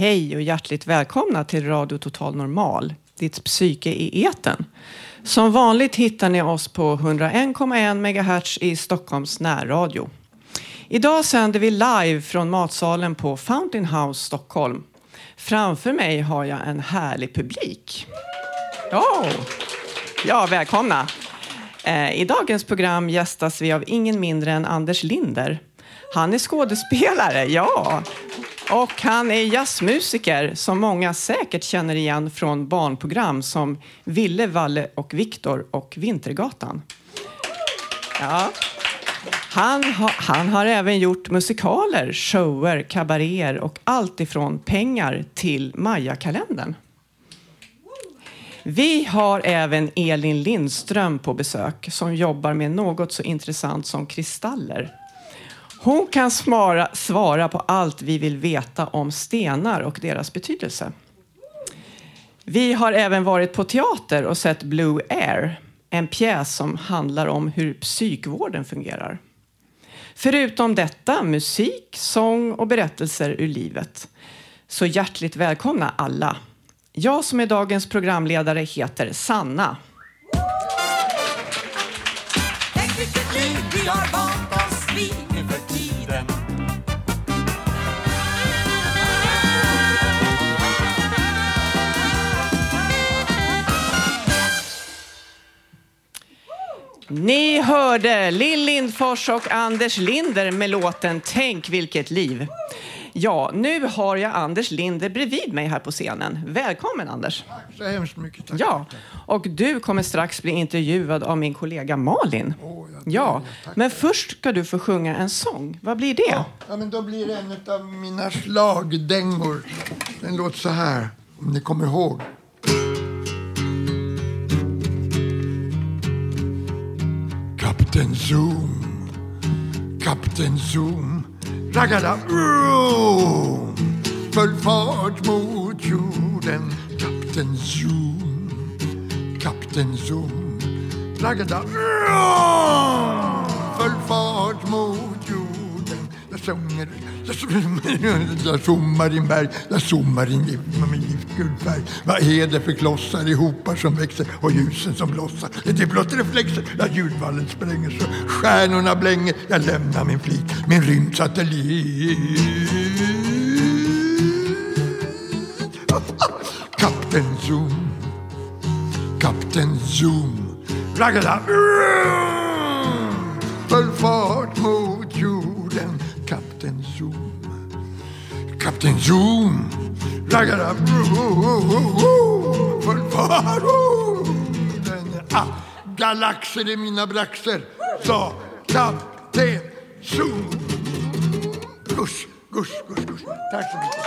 Hej och hjärtligt välkomna till Radio Total Normal, ditt psyke i eten. Som vanligt hittar ni oss på 101,1 MHz i Stockholms närradio. Idag sänder vi live från matsalen på Fountain House Stockholm. Framför mig har jag en härlig publik. Ja, ja välkomna. Eh, I dagens program gästas vi av ingen mindre än Anders Linder. Han är skådespelare, ja. Och han är jazzmusiker som många säkert känner igen från barnprogram som Ville, Valle och Viktor och Vintergatan. Ja. Han, ha, han har även gjort musikaler, shower, kabaréer och allt ifrån pengar till Maja-kalendern. Vi har även Elin Lindström på besök som jobbar med något så intressant som kristaller. Hon kan svara, svara på allt vi vill veta om stenar och deras betydelse. Vi har även varit på teater och sett Blue Air, en pjäs som handlar om hur psykvården fungerar. Förutom detta musik, sång och berättelser ur livet. Så hjärtligt välkomna alla. Jag som är dagens programledare heter Sanna. Ni hörde Lill Lindfors och Anders Linder med låten Tänk vilket liv. Ja, nu har jag Anders Linder bredvid mig här på scenen. Välkommen Anders. Så hemskt mycket tack. Ja, och du kommer strax bli intervjuad av min kollega Malin. Åh, ja, Ja, tack. men först ska du få sjunga en sång. Vad blir det? Ja, ja, men då blir det en av mina slagdängor. Den låter så här, om ni kommer ihåg. Kapten Zoom, Kapten Zoom, raggada vroom, full fart mot jorden. Kapten Zoom, Kapten Zoom, raggada vroom, full fart mot jorden. Jag sjunger, jag zoomar in berg, jag zoomar in gift med min giftgul färg. Vad är det för klossar i hopar som växer och ljusen som blossar? Är det blott reflexer? Ja, ljudvallen spränger så stjärnorna blänger. Jag lämnar min flit, min rymdsatellit. Kapten Zoom, Kapten Zoom, raggada Full fart mot jorden, Kapten Zoom, raggada Full fart mot jorden. Ah, galaxer i mina braxer, sa Kapten Zoom. Gush, gush, gush, gush. Tack så mycket.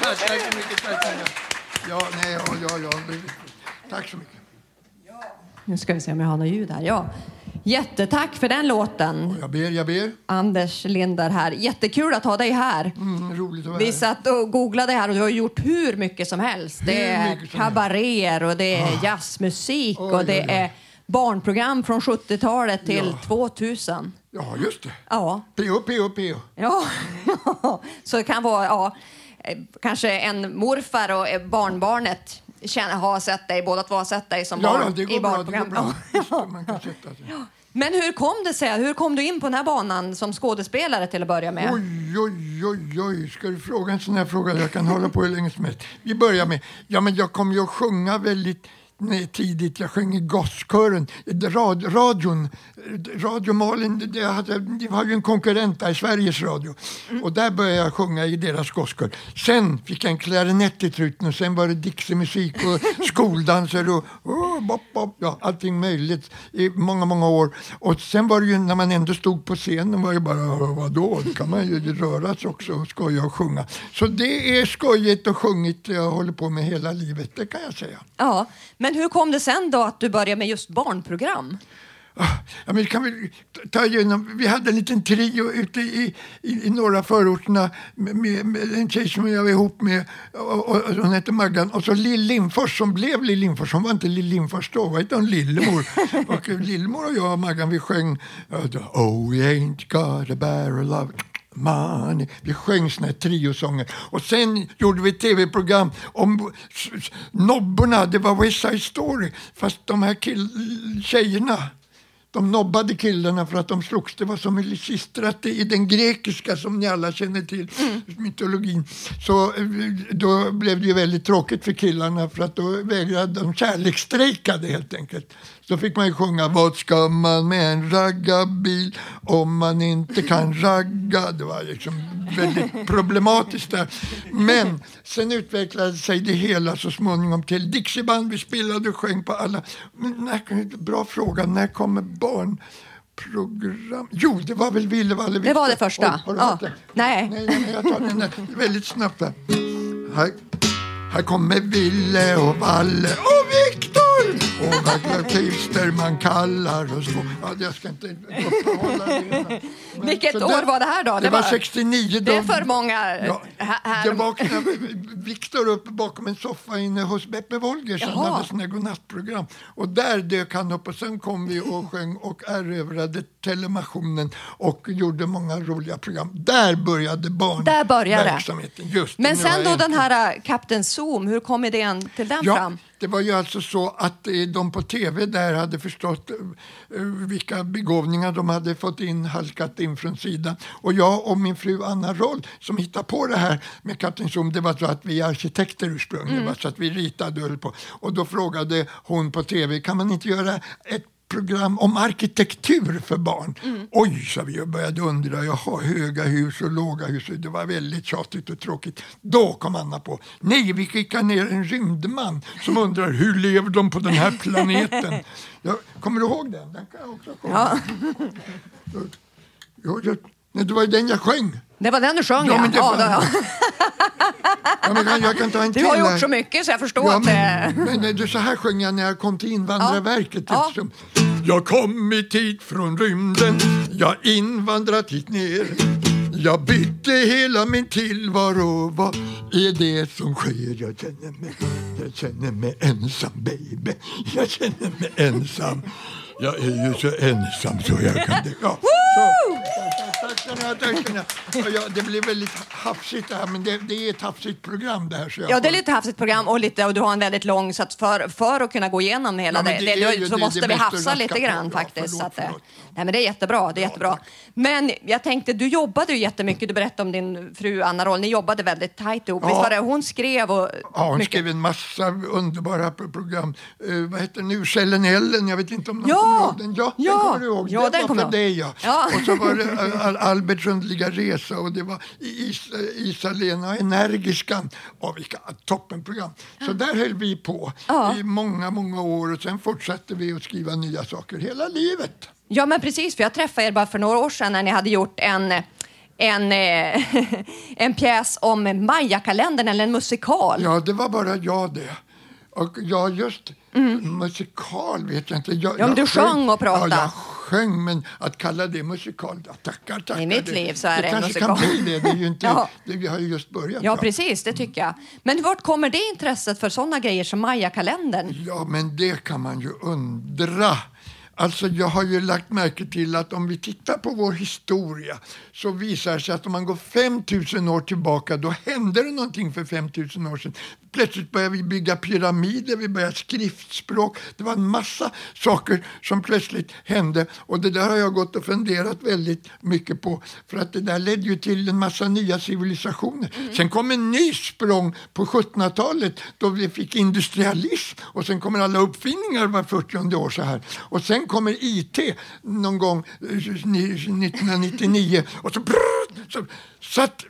Tack så mycket. Tack så mycket. Ja, nej, ja, ja, ja. Tack så mycket. Nu ska vi se om jag har något ljud här. Ja. Jättetack för den låten, Jag ber, jag ber. Anders Linder här. Jättekul att ha dig här. Mm, roligt att vara Vi här. satt och googlade här och du har gjort hur mycket som helst. Det Hur är som Ah. kabaréer och det är jazzmusik Oj, och det oj, oj. är barnprogram från 70-talet till Ja. 2000. Ja, just det. Ja, P.O. P.O. P.O. ja. så det kan vara ja, kanske en morfar och barnbarnet känner, har sett dig, båda två har sett dig som Ja, barn ja, det i går bra. Det går barnprogram. bra. Ja. Visst, man kan sätta sig. Men hur kom det sig? Hur kom du in på den här banan som skådespelare till att börja med? Oj, oj, oj, oj. Ska du fråga en sån här fråga? Jag kan hålla på hur länge som helst. Vi börjar med, ja men jag kom ju att sjunga väldigt tidigt. Jag sjöng i gosskören. Rad, radion, Radio Malin, det, hade, det var ju en konkurrent där, Sveriges Radio. Och där började jag sjunga i deras gosskör. Sen fick jag en klarinett i truten och sen var det Dixie-musik och skoldanser och oh, bop, bop, ja, allting möjligt i många, många år. Och sen var det ju när man ändå stod på scenen var det bara, vadå, då kan man ju röra sig också och skoja och sjunga. Så det är skojigt och sjungit jag håller på med hela livet, det kan jag säga. Ja, men hur kom det sen då att du började med just barnprogram? Ja, men kan vi, ta igenom. vi hade en liten trio ute i, i, i norra förorterna med, med, med en tjej som jag var ihop med. Och, och, och hon hette Maggan. Och så Lill Lindfors som blev Lill Lindfors. Hon var inte Lill Lindfors då, hon Lillemor. och Lillemor och jag och Maggan vi sjöng Oh we ain't got a barrel of money. Vi sjöng såna här triosånger. Och sen gjorde vi tv-program om nobborna. Det var West Side Story. Fast de här kill- tjejerna de nobbade killarna för att de slogs. Det var som Lysistrat i den grekiska som ni alla känner till, mm. mytologin. Så eh, då blev det ju väldigt tråkigt för killarna för att då vägrade de kärleksstrejkade helt enkelt. Så fick man ju sjunga Vad ska man med en raggarbil om man inte kan ragga? Det var liksom väldigt problematiskt där. Men sen utvecklade sig det hela så småningom till Dixieband. Vi spelade och sjöng på alla. Men när, bra fråga, när kommer barnprogram? Jo, det var väl Ville Valle Det var det första. Oj, ja. Nej. nej, nej, jag tar den där väldigt snabbt. Här, här kommer Ville och Valle och Viktor! Och vad Christer man kallar och så. Ja, jag ska inte uppehålla det. Vilket år var det här då? Det, det var 69. Det är för många ja, här. Det vaknade Viktor upp bakom en soffa inne hos Beppe Wolgers. Han hade såna godnattprogram. Och där dök han upp och sen kom vi och sjöng och erövrade telemationen och gjorde många roliga program. Där började barnverksamheten. Just Men sen då den här Kapten Zoom, hur kom idén till den ja, fram? Det var ju alltså så att eh, de på tv där hade förstått eh, vilka begåvningar de hade fått in, halkat in från sidan. Och jag och min fru Anna Roll som hittade på det här med Kapten Zoom, det var så att vi är arkitekter ursprungligen, mm. så att vi ritade och höll på. Och då frågade hon på tv, kan man inte göra ett program om arkitektur för barn. Mm. Oj, sa vi och började undra. Jaha, höga hus och låga hus. Det var väldigt tjatigt och tråkigt. Då kom Anna på. Nej, vi skickar ner en rymdman som undrar hur lever de på den här planeten? Jag, kommer du ihåg den? Den kan jag också komma ja. Jo, jag, nej, det var den jag sjöng. Det var den du sjöng, ja. Men det ja, ja. ja men jag, jag kan ta en du har gjort så mycket så jag förstår ja, att det... Men, men, så här sjöng jag när jag kom till Invandrarverket. Ja. Liksom. Jag kommit hit från rymden, jag invandrat hit ner. Jag bytte hela min tillvaro, vad är det som sker? Jag känner mig, jag känner mig ensam baby, jag känner mig ensam. Jag är ju så ensam så jag kan... Ja, så. Ja, det blir väldigt hafsigt det här, men det, det är ett hafsigt program det här. Så ja, det är lite hafsigt program och, lite, och du har en väldigt lång, så att för, för att kunna gå igenom hela ja, det, det, det ju, så måste vi hafsa lite grann på. faktiskt. Ja, förlåt, så att, förlåt. Nej, men det är jättebra. Det är jättebra. Men jag tänkte, du jobbade ju jättemycket. Du berättade om din fru Anna Roll. Ni jobbade väldigt tajt ihop. Ja. Visst var det? Hon skrev och... Ja, hon mycket... skrev en massa underbara program. Uh, vad heter den nu? Källen Ellen. Jag vet inte om någon ja. kommer ihåg den. Ja, ja. den kommer du ihåg. Ja, den, den var för dig, ja. ja. Och så var det uh, Alberts underliga resa och det var Is Isa-Lena Energiskan. Oh, vilka toppenprogram. Så där höll vi på i många, många år och sen fortsatte vi att skriva nya saker hela livet. Ja, men precis. För jag träffade er bara för några år sedan när ni hade gjort en en, eh, en pjäs om Maya-kalendern eller en musikal. Ja, det var bara jag det. Och ja, just mm. musikal vet jag inte. Jag, ja, men du sjöng och pratade. Ja, jag sjöng, men att kalla det musikal, ja, tackar, tackar. I mitt liv så är det, det en musikal. kanske kan bli det. Det, är ju inte, ja. det, vi har ju just börjat. Ja, precis, det tycker jag. Men vart kommer det intresset för sådana grejer som Maya-kalendern? Ja, men det kan man ju undra. Alltså jag har ju lagt märke till att om vi tittar på vår historia så visar det sig att om man går 5000 år tillbaka då hände det någonting för 5000 år sedan. Plötsligt började vi bygga pyramider, vi började skriftspråk. Det var en massa saker som plötsligt hände och det där har jag gått och funderat väldigt mycket på för att det där ledde ju till en massa nya civilisationer. Mm. Sen kom en ny språng på 1700-talet då vi fick industrialism och sen kommer alla uppfinningar var 40 år så här. Och sen kommer IT någon gång 1999 eh, och så, brrr, så, så att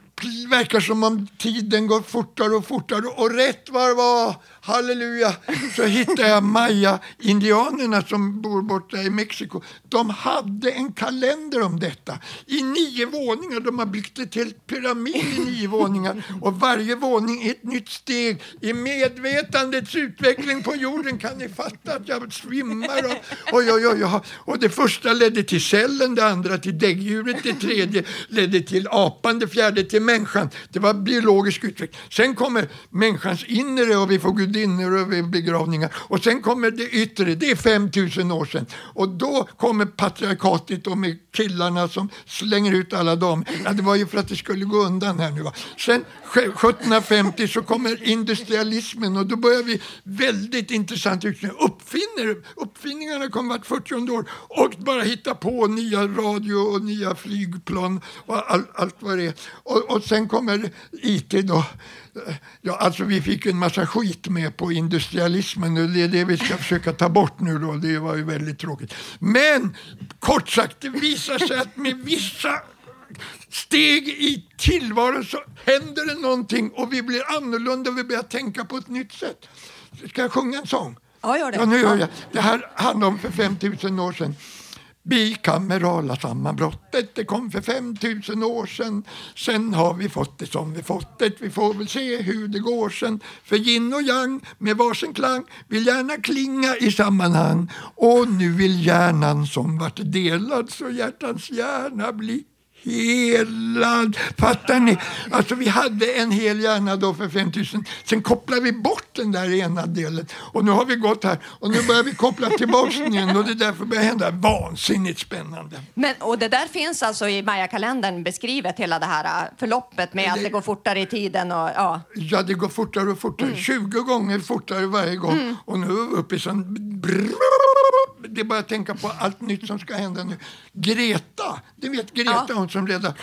verkar som om tiden går fortare och fortare och rätt var var halleluja, så hittade jag maya-indianerna som bor borta i Mexiko. De hade en kalender om detta i nio våningar. De har byggt ett helt pyramid i nio våningar och varje våning är ett nytt steg i medvetandets utveckling på jorden. Kan ni fatta att jag svimmar? Och, oj, oj, oj, oj. och det första ledde till cellen, det andra till däggdjuret, det tredje ledde till apan, det fjärde till människan. Det var biologisk utveckling. Sen kommer människans inre och vi får Gud gudinnor och begravningar. Och sen kommer det yttre, det är 5000 år sedan. Och då kommer patriarkatet och med killarna som slänger ut alla damer. Ja, det var ju för att det skulle gå undan här nu. Va? Sen 1750 så kommer industrialismen och då börjar vi väldigt intressant Uppfinner, uppfinningarna kommer vart 40 år och bara hitta på nya radio och nya flygplan och all, allt vad det är. Och, och sen kommer IT då. Ja, alltså vi fick en massa skit med med på industrialismen och det är det vi ska försöka ta bort nu då. Det var ju väldigt tråkigt. Men kort sagt, det visar sig att med vissa steg i tillvaron så händer det någonting och vi blir annorlunda och vi börjar tänka på ett nytt sätt. Ska jag sjunga en sång? Ja, gör det. Ja, nu gör jag. Det här handlar om för 5000 år sedan. Bikamerala sammanbrottet, det kom för 5000 år sedan. Sen har vi fått det som vi fått det, vi får väl se hur det går sen. För yin och yang med varsin klang vill gärna klinga i sammanhang. Och nu vill hjärnan som vart delad så hjärtans hjärna blir helad. Fattar ni? Alltså vi hade en hel hjärna då för 5000. Sen kopplade vi bort den där ena delen. Och nu har vi gått här och nu börjar vi koppla tillbaka den igen och det är därför börjar hända vansinnigt spännande. Men, och det där finns alltså i Maya-kalendern beskrivet hela det här äh, förloppet med det, att det går fortare i tiden och ja. Ja, det går fortare och fortare. Mm. 20 gånger fortare varje gång. Mm. Och nu är vi uppe i sån det är bara att tänka på allt nytt som ska hända nu. Greta, du vet Greta ja. hon som räddar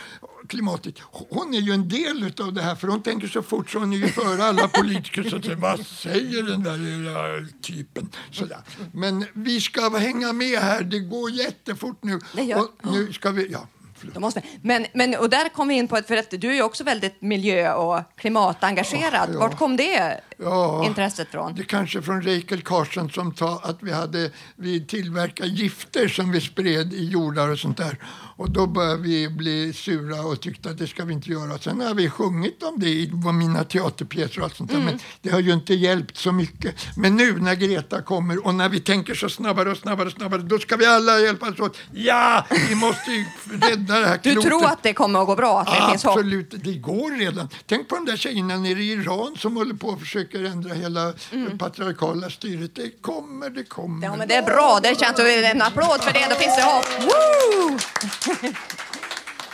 klimatet. Hon är ju en del av det här för hon tänker så fort så hon är ju före alla politiker. Så att, vad säger den där typen? Sådär. Men vi ska hänga med här, det går jättefort nu. Gör, och nu ska vi, ja. De måste. Men, men, och där kom vi in på, för att du är ju också väldigt miljö och klimatengagerad. Ja, ja. Vart kom det ja, intresset från? Det kanske från Rachel Carson som sa att vi, hade, vi tillverkade gifter som vi spred i jordar och sånt där. Och då började vi bli sura och tyckte att det ska vi inte göra. Sen har vi sjungit om det i mina teaterpjäser och allt sånt där. Mm. Men det har ju inte hjälpt så mycket. Men nu när Greta kommer och när vi tänker så snabbare och snabbare och snabbare, då ska vi alla hjälpas åt. Ja, vi måste ju rädda det här klotet. Du tror att det kommer att gå bra? Att det Absolut, finns det går redan. Tänk på de där tjejerna nere i Iran som håller på att försöka ändra hela mm. patriarkala styret. Det kommer, det kommer. Ja, men det är bra. Det känns en applåd för det. Då finns det hopp.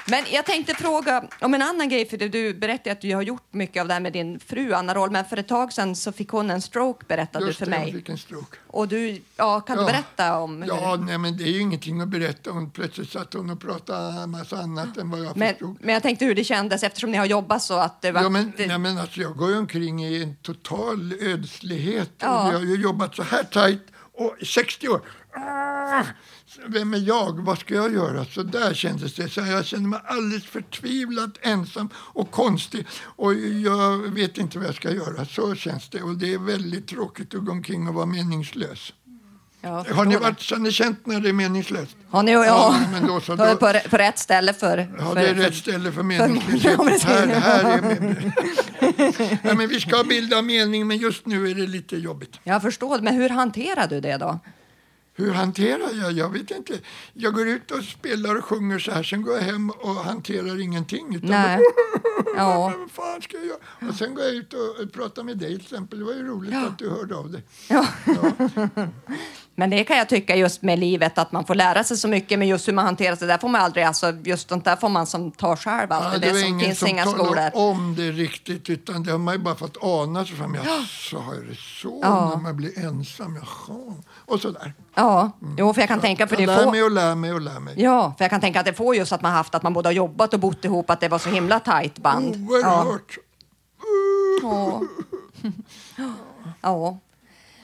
Men jag tänkte fråga om en annan grej, för du berättade att du har gjort mycket av det här med din fru Anna Roll, men för ett tag sedan så fick hon en stroke berättade Just du för det, mig. Fick en stroke. Och du, ja, kan ja. du berätta om Ja, nej, men det är ju ingenting att berätta. Hon plötsligt satt hon och pratade en massa annat än vad jag men, förstod. Men jag tänkte hur det kändes eftersom ni har jobbat så att det var... Ja, men, nej, men alltså, jag går ju omkring i en total ödslighet. Ja. Och vi har ju jobbat så här tajt och 60 år. Ah! Vem är jag? Vad ska jag göra? Så där kändes det. Så jag kände mig alldeles förtvivlat ensam och konstig. Och jag vet inte vad jag ska göra. Så känns det. Och det är väldigt tråkigt att gå omkring och vara meningslös. Ja, har ni, varit, har ni känt när det är meningslöst? Har ni, ja, ja. men då, så då, på, på rätt ställe för... Ja, det är rätt ställe för meningslöshet. här, här är ja, men vi ska bilda mening, men just nu är det lite jobbigt. Jag förstår, men hur hanterar du det då? Hur hanterar jag? Jag vet inte. Jag går ut och spelar och sjunger så här, sen går jag hem och hanterar ingenting. Utan Nej. Ja. Vad fan ska jag göra? Och sen går jag ut och pratar med dig till exempel. Det var ju roligt Ja. att du hörde av dig. Ja. Men det kan jag tycka just med livet, att man får lära sig så mycket, men just hur man hanterar sig, där får man aldrig, alltså just sånt där får man som tar själv allt. Ja, det, var som finns som inga skolor. om det riktigt, utan det har man ju bara fått ana sig fram. Jaså, har det så Ja. när man blir ensam? Jaha. Och sådär. Ja, jo, för jag kan tänka, för jag det lär får... mig och lär mig och lär mig. Ja, för jag kan tänka att det får just att man haft att man både har jobbat och bott ihop, att det var så himla tajt band. Ja. Oerhört. Ja. ja.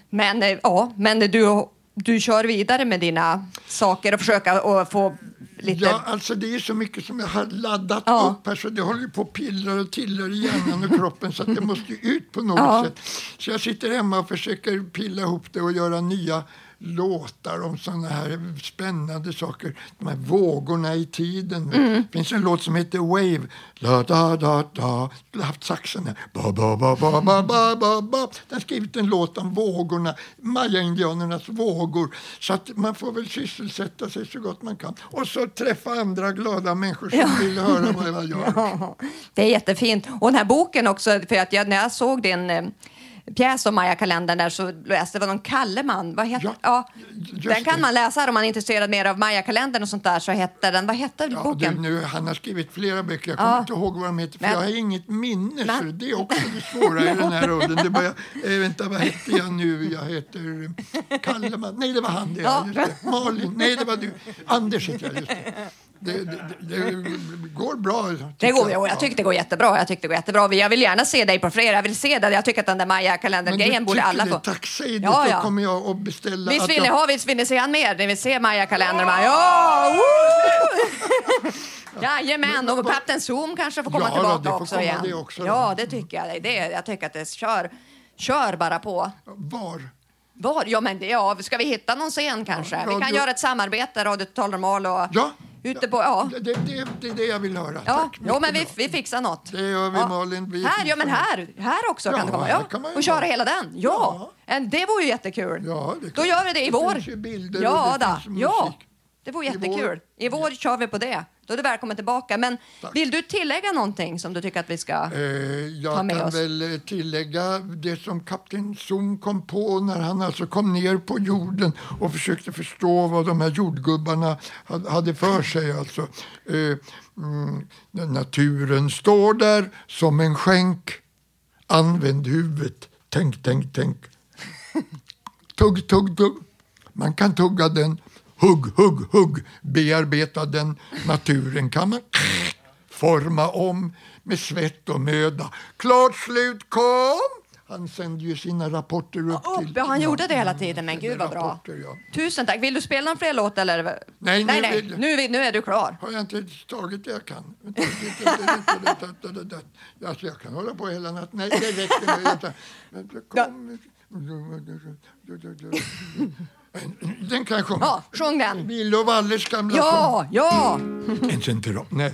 Men, eh, ja, men du, du kör vidare med dina saker och försöka och få lite... Ja, alltså det är så mycket som jag har laddat Ja. upp här så det håller på och pillrar och tillrar i hjärnan och kroppen så att det måste ut på något Ja. sätt. Så jag sitter hemma och försöker pilla ihop det och göra nya låtar om sådana här spännande saker. De här vågorna i tiden. Mm. Det finns en låt som heter Wave. La, da, da, da. Jag har haft saxen här. Ba, ba, ba, ba, ba, ba, ba, ba. Den har skrivit en låt om vågorna, maya-indianernas vågor. Så att man får väl sysselsätta sig så gott man kan. Och så träffa andra glada människor som vill höra vad jag gör. Ja, det är jättefint. Och den här boken också, för att jag, när jag såg din eh, pjäs om Maya-kalendern där så läste det var någon Kalleman. Vad heter, Ja, ja, den kan det. man läsa om man är intresserad mer av Maya-kalendern och sånt där. Så hette den, vad hette Ja, boken? du, nu, han har skrivit flera böcker. Jag kommer Ja. inte ihåg vad de heter, för Men- jag har inget minne. Men- Så det är också det svåra i den här åldern. Det bara, eh, vänta, vad heter jag nu? Jag heter eh, Kalleman. Nej, det var han det. Ja. Malin. Nej, det var du. Anders heter jag. Just det. Det, det, det, går bra. Det går, jo, jag tycker det går jättebra. Jag tycker det går jättebra. Jag vill gärna se dig på fler. Jag vill se dig. Jag tycker att den där du borde alla få. tack säg det, Ja, då ja. kommer jag att beställa. Visst vill ni jag- ha, visst vill ni se han mer? Ni vill se Maya-kalendern? Ja! Jajamän, och Kapten Zoom kanske får komma Ja, då, tillbaka får också komma igen. också då. ja, det tycker jag. Det, jag tycker att det kör, kör bara på. Var? Var? Ja, men det, ja, ska vi hitta någon scen kanske? Ja, vi kan radio- göra ett samarbete, Radio Total Normal och Ja. Ute på... Ja, Det, det, det är det jag vill höra. ja. Tack. Jo, men vi, vi fixar något. Det gör vi, Ja. Malin. Vi här, ja men här, här också Ja, kan det komma. Ja. kan och köra hela den. Ja, En- det vore ju jättekul. Ja, det Då kan- gör vi det i det vår. finns ju bilder och ja, det då. finns ja, musik. det vore I vår. jättekul. I vår kör vi på det. Då är du välkommen tillbaka. Men Tack. vill du tillägga någonting som du tycker att vi ska... Eh, Ta jag med kan oss. väl eh, tillägga det som kapten Zoom kom på när han alltså kom ner på jorden och försökte förstå vad de här jordgubbarna ha- hade för sig. Alltså, eh, mm, naturen står där som en skänk. Använd huvudet. Tänk, tänk, tänk. Tugg, tugg, tugg. Man kan tugga den. Hugg, hugg, hugg. Bearbeta den. Naturen kan man forma om med svett och möda. Klart slut kom! Han sände ju sina rapporter upp till... Upp, ja, han gjorde det hela tiden, men gud vad bra. ja. Tusen tack. Vill du spela någon fler låt eller? Nej, nej, nu nej. vill- Nu, är- nu är du klar. Har jag inte tagit det jag kan? Alltså jag kan hålla på hela natten. Nej, det räcker nu. Den kan jag sjunga. Ja, sjung den. Ville och Valles gamla Ja, ja. sång. En central... Nej.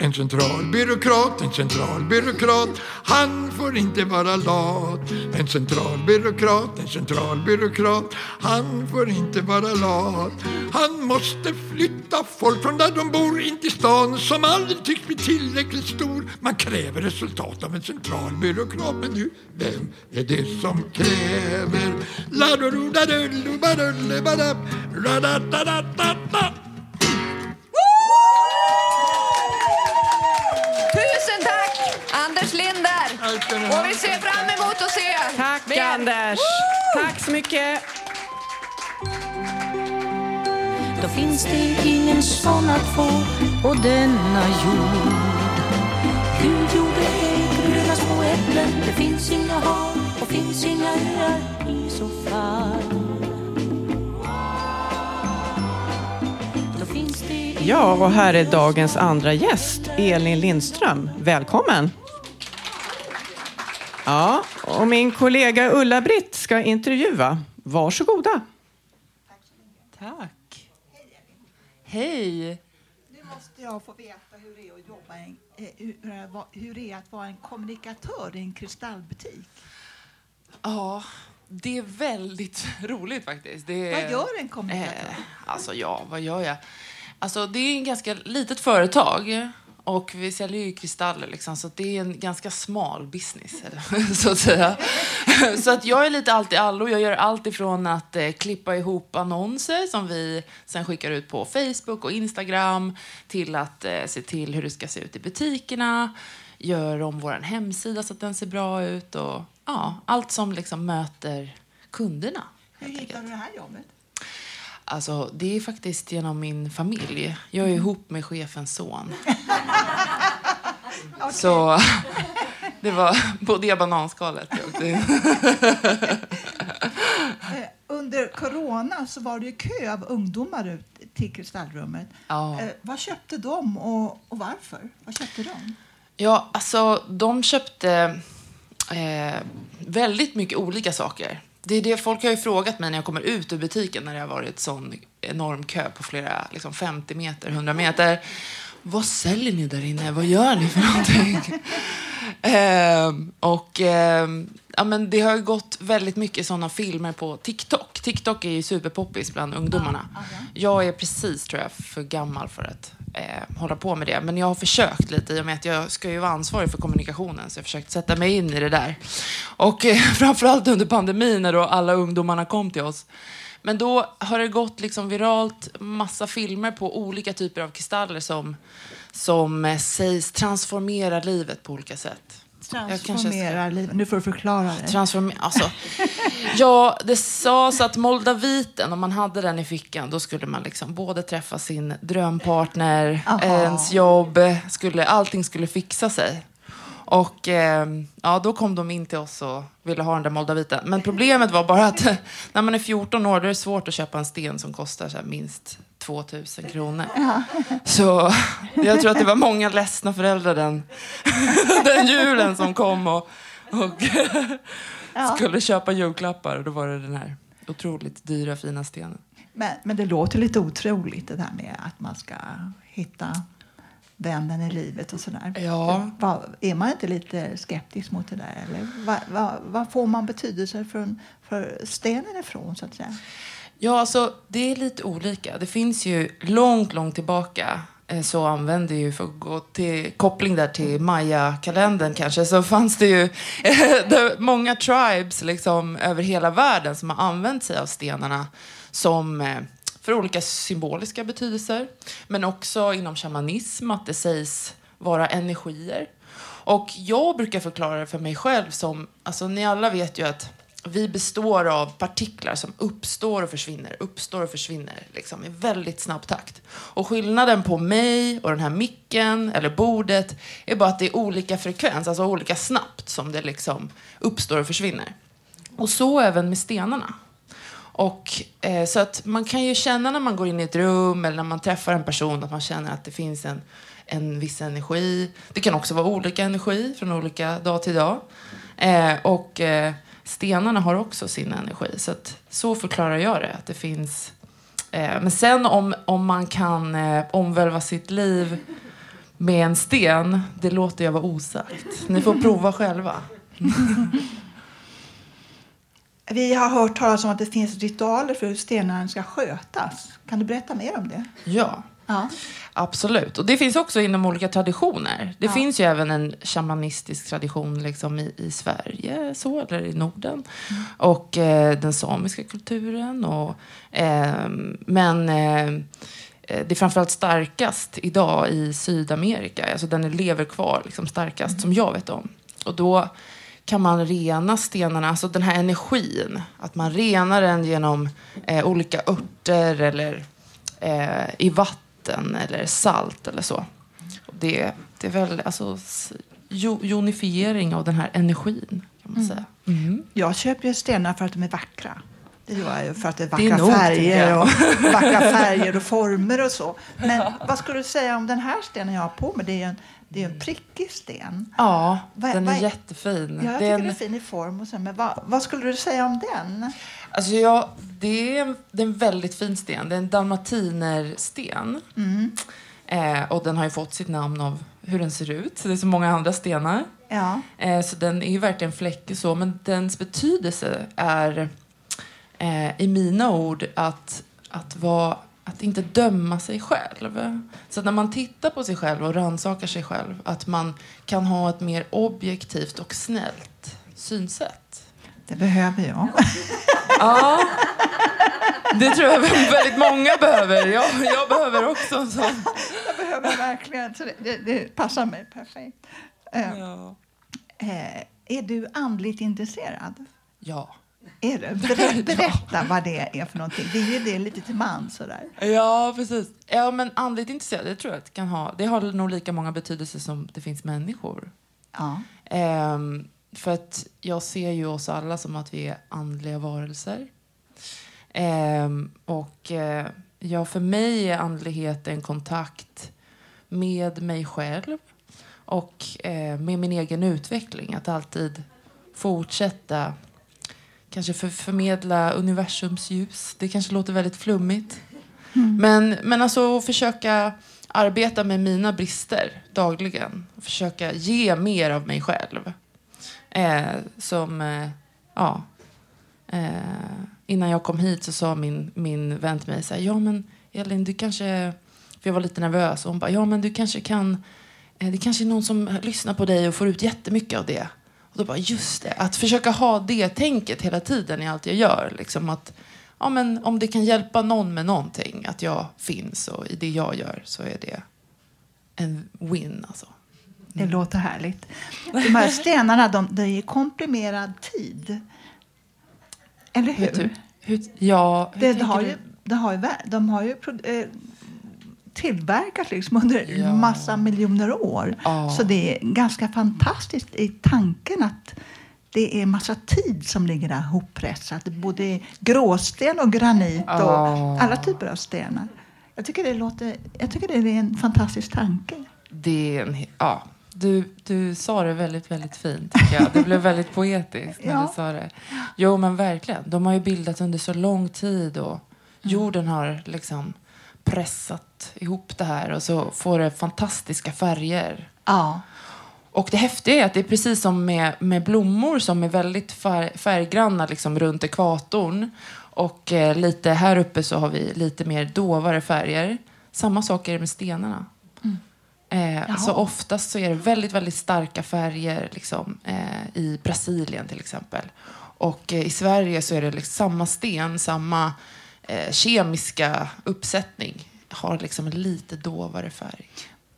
En centralbyråkrat, en centralbyråkrat. Han får inte vara lat. En centralbyråkrat, en centralbyråkrat. Han får inte vara lat. Han måste flytta folk från där de bor in till stan som aldrig tycks bli tillräckligt stor. Man kräver resultat av en centralbyråkrat Men du, vem är det som kräver? La-do-do-da-do-do-ba-do-le-ba-da Ra-da-da-da-da-da. Anders Linder. Och vi ser fram emot att se Tack mer. Anders! Woo! Tack så mycket! Då finns det ingen sån att få på denna jord. Gud gjorde ägg, bruna små äpplen. Det finns inga hav och finns inga öar i så fall. Ja, och här är dagens andra gäst, Elin Lindström. Välkommen! Ja, och min kollega Ulla-Britt ska intervjua. Varsågoda. Tack. Hej. Nu måste jag få veta hur det är att jobba i en, eh, hur, det var- hur det är att vara en kommunikatör i en kristallbutik. Ja, det är väldigt roligt faktiskt. Det vad gör en kommunikatör? Eh, alltså ja, vad gör jag? Alltså det är en ganska litet företag och vi säljer ju kristaller, liksom, så det är en ganska smal business. så att säga. så att jag är lite allt i allo. Jag gör allt ifrån att eh, klippa ihop annonser som vi sen skickar ut på Facebook och Instagram till att eh, se till hur det ska se ut i butikerna, gör om vår hemsida så att den ser bra ut och ja, allt som liksom möter kunderna. Hur hittar du det här jobbet? Alltså, det är faktiskt genom min familj. Jag är ihop med chefens son. okay. Så det var på det bananskalet eh, Under corona så var det kö av ungdomar ut till Kristallrummet. Ja. Eh, vad köpte de och, och varför? Vad köpte de? Ja, alltså de köpte eh, väldigt mycket olika saker. Det är det folk har ju frågat mig när jag kommer ut ur butiken när det har varit sån enorm kö på flera liksom 50 meter, 100 meter. Vad säljer ni där inne? Vad gör ni för någonting? eh, och eh, ja, men det har gått väldigt mycket sådana filmer på TikTok. TikTok är ju superpoppis bland ungdomarna. Jag är precis, tror jag, för gammal för att eh, hålla på med det. Men jag har försökt lite i och med att jag ska ju vara ansvarig för kommunikationen. Så jag har försökt sätta mig in i det där. Och eh, framförallt under pandemin när då alla ungdomarna kom till oss. Men då har det gått liksom viralt massa filmer på olika typer av kristaller som, som eh, sägs transformera livet på olika sätt. Transformera livet. Nu får du förklara det. Transformera, alltså. ja, det sades att moldaviten, om man hade den i fickan, då skulle man liksom både träffa sin drömpartner, Aha. ens jobb, skulle, allting skulle fixa sig. Och eh, ja, då kom de in till oss och ville ha den där moldaviten. Men problemet var bara att när man är 14 år då är det svårt att köpa en sten som kostar så minst 2000 kronor. Ja. Så jag tror att det var många ledsna föräldrar den, den julen som kom och, och ja. skulle köpa julklappar. Då var det den här otroligt dyra fina stenen. Men, men det låter lite otroligt det där med att man ska hitta vännen i livet och sådär. Ja. Var, är man inte lite skeptisk mot det där? Eller vad, vad, vad får man betydelse för, för stenen ifrån så att säga? Ja, alltså det är lite olika. Det finns ju långt, långt tillbaka eh, så använde ju, för att gå till koppling där till Maya-kalendern kanske, så fanns det ju många tribes liksom över hela världen som har använt sig av stenarna som eh, för olika symboliska betydelser. Men också inom shamanism, att det sägs vara energier. Och jag brukar förklara det för mig själv som, alltså ni alla vet ju att vi består av partiklar som uppstår och försvinner, uppstår och försvinner liksom, i väldigt snabb takt. Och skillnaden på mig och den här micken eller bordet är bara att det är olika frekvens, alltså olika snabbt som det liksom uppstår och försvinner. Och så även med stenarna. Och, eh, så att man kan ju känna när man går in i ett rum eller när man träffar en person att man känner att det finns en, en viss energi. Det kan också vara olika energi från olika dag till dag. Eh, och eh, stenarna har också sin energi. Så, att, så förklarar jag det. Att det finns... Eh, men sen om, om man kan eh, omvälva sitt liv med en sten, det låter jag vara osagt. Ni får prova själva. Vi har hört talas om att det finns ritualer för hur stenarna ska skötas. Kan du berätta mer om det? Ja. Ja. Absolut. Och det finns också inom olika traditioner. Det ja. finns ju även en shamanistisk tradition liksom i, i Sverige, så, eller i Norden. Mm. Och eh, den samiska kulturen. Och, eh, men eh, det är framförallt starkast idag i Sydamerika. Alltså den lever kvar liksom starkast, mm. som jag vet om. Och då kan man rena stenarna, alltså den här energin. Att man renar den genom eh, olika örter eller eh, i vatten vatten eller salt eller så. Det, det är väl alltså jonifiering av den här energin kan man mm. säga. Mm. Jag köper ju stenar för att de är vackra. Det gör jag för att det är vackra det är färger och vackra färger och former och så. Men vad skulle du säga om den här stenen jag har på mig? Det är en, det är en prickig sten. Ja, va, den är va, jättefin. Ja, jag tycker den är fin i form. Och så, men vad, vad skulle du säga om den? Alltså jag, det, är en, det är en väldigt fin sten. Det är en dalmatinersten. Mm. Eh, och den har ju fått sitt namn av hur den ser ut. det är så många andra stenar. Ja. Eh, så den är ju verkligen fläckig så, men dens betydelse är eh, i mina ord att, att, vara, att inte döma sig själv. Så när man tittar på sig själv och rannsakar sig själv, att man kan ha ett mer objektivt och snällt synsätt. Det behöver jag. Ja, det tror jag väldigt många behöver. Jag, jag behöver också. Så. Jag behöver verkligen. Så det, det, det passar mig perfekt. Eh, Ja. eh, är du andligt intresserad? ja. Är du? Ber, berätta vad det är för någonting. Det är ju det lite till man sådär. Ja, precis. Ja, men andligt intresserad, det tror jag att det kan ha. Det har nog lika många betydelser som det finns människor. Ja. Ehm, för att jag ser ju oss alla som att vi är andliga varelser. Ehm, och eh, ja, för mig är andlighet en kontakt med mig själv och eh, med min egen utveckling. Att alltid fortsätta kanske för, förmedla universums ljus. Det kanske låter väldigt flummigt. Men, men alltså att försöka arbeta med mina brister dagligen. Och försöka ge mer av mig själv. Eh, som, eh, ja. Eh, innan jag kom hit så sa min, min vän till mig så här, ja men Elin du kanske, för jag var lite nervös och hon bara, ja men du kanske kan, eh, det kanske är någon som lyssnar på dig och får ut jättemycket av det. Och då bara, just det, att försöka ha det tänket hela tiden i allt jag gör. Liksom att, ja men om det kan hjälpa någon med någonting, att jag finns och i det jag gör så är det en win alltså. Det låter härligt. De här stenarna, de, det är komprimerad tid. Eller hur? Du? Hur, ja, hur Det, har ju, det har ju, de har ju tillverkats liksom under Ja. massa miljoner år. Ja. Så det är ganska fantastiskt i tanken att det är massa tid som ligger där hoppressat. Både gråsten och granit och Ja. alla typer av stenar. Jag tycker det, låter, jag tycker det är en fantastisk tanke. Det är en, ja, du, du sa det väldigt, väldigt fint. Tycker jag. Det blev väldigt poetiskt när Ja. du sa det. Jo, men verkligen. De har ju bildats under så lång tid och jorden har liksom pressat ihop det här och så får det fantastiska färger. Ja, Och det häftiga är att det är precis som med, med blommor som är väldigt fär, färggranna liksom runt ekvatorn. Och eh, lite här uppe så har vi lite mer dovare färger. Samma sak är det med stenarna. Eh, så oftast så är det väldigt, väldigt starka färger liksom, eh, i Brasilien till exempel. Och eh, i Sverige så är det liksom samma sten, samma eh, kemiska uppsättning har liksom en lite dovare färg.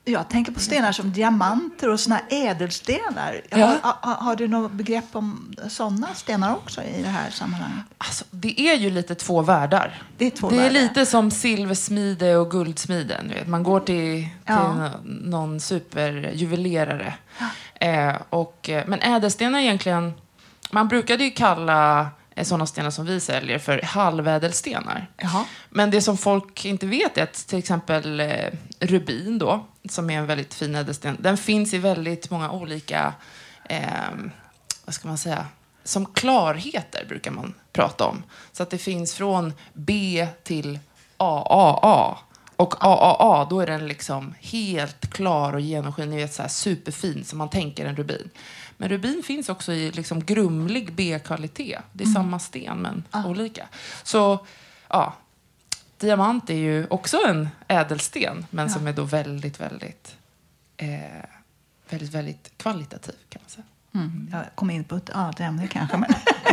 Jag tänker på stenar som diamanter och såna ädelstenar. Ja. Har, har, har du något begrepp om sådana stenar också i det här sammanhanget? Alltså, det är ju lite två världar. Det är två det är världar. lite som silversmide och guldsmiden. Du vet. Man går till, till Ja. nå- någon superjuvelerare. Eh, och, eh, men ädelstenar egentligen... Man brukade ju kalla sådana stenar som vi säljer för halvädelstenar. Jaha. Men det som folk inte vet är att till exempel eh, rubin då, som är en väldigt fin ädelsten, den finns i väldigt många olika, eh, vad ska man säga, som klarheter brukar man prata om. Så att det finns från B till AAA. Och AAA, då är den liksom helt klar och genomskinlig, ni vet så här superfin som man tänker en rubin. Men rubin finns också i liksom grumlig B-kvalitet. Det är samma sten men olika. Så ja, diamant är ju också en ädelsten, men som är då väldigt, väldigt, eh, väldigt, väldigt kvalitativ kan man säga. Mm. Jag kom in på ett annat ämne kanske. Men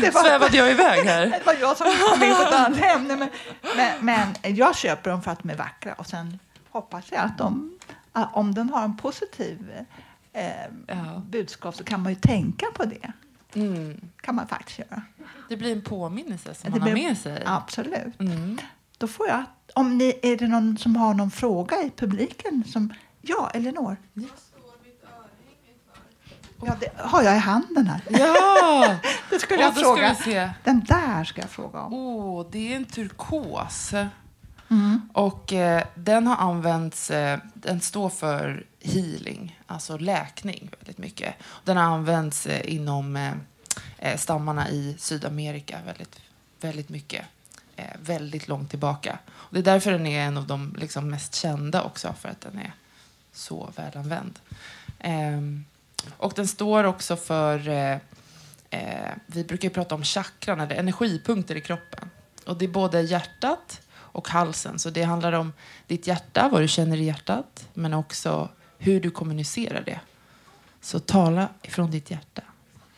det, Svävade jag iväg här? det var jag som kom in på ett annat ämne. Men, men, men jag köper dem för att de är vackra och sen hoppas jag att de, om de har en positiv Ja. budskap så kan man ju tänka på det. Mm. kan man faktiskt göra. Det blir en påminnelse som Det man har blir- med sig. Absolut. Mm. Då får jag, om ni, är det någon som har någon fråga i publiken? Som, ja, Elinor? Ja, det har jag i handen här. Ja! Det skulle Och jag fråga. Den där ska jag fråga om. Åh, det är en turkos. Mm. Och eh, den har använts, eh, den står för healing, alltså läkning väldigt mycket. Den har använts eh, inom eh, eh, stammarna i Sydamerika väldigt, väldigt mycket. Väldigt långt tillbaka. Och det är därför den är en av de liksom, mest kända också, för att den är så välanvänd. Ehm, och den står också för, vi brukar ju prata om chakran, eller energipunkter i kroppen. Och det är både hjärtat och halsen. Så det handlar om ditt hjärta, vad du känner i hjärtat, men också hur du kommunicerar det. Så tala ifrån ditt hjärta.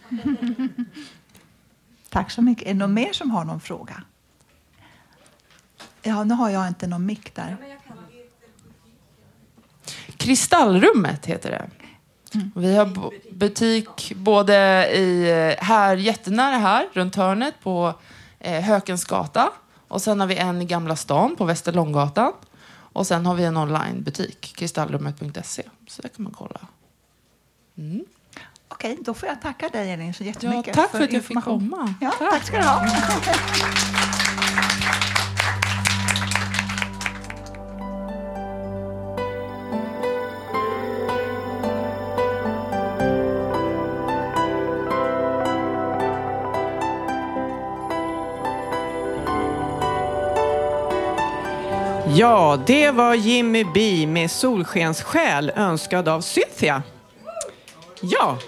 Tack så mycket. Är det någon mer som har någon fråga? Ja, nu har jag inte någon mick där. Kristallrummet heter det. Mm. Vi har butik både i, här, jättenära här, runt hörnet på eh, Hökens gata. Och sen har vi en i Gamla stan på Västerlånggatan. Och sen har vi en onlinebutik, kristallrummet.se. Så där kan man kolla. Mm. Okej, då får jag tacka dig Elin så jättemycket. Ja, tack för, för att jag fick komma. Ja, tack. tack ska du ha. Ja, det var Jimmy B med Solskenssjäl önskad av Cynthia. Ja,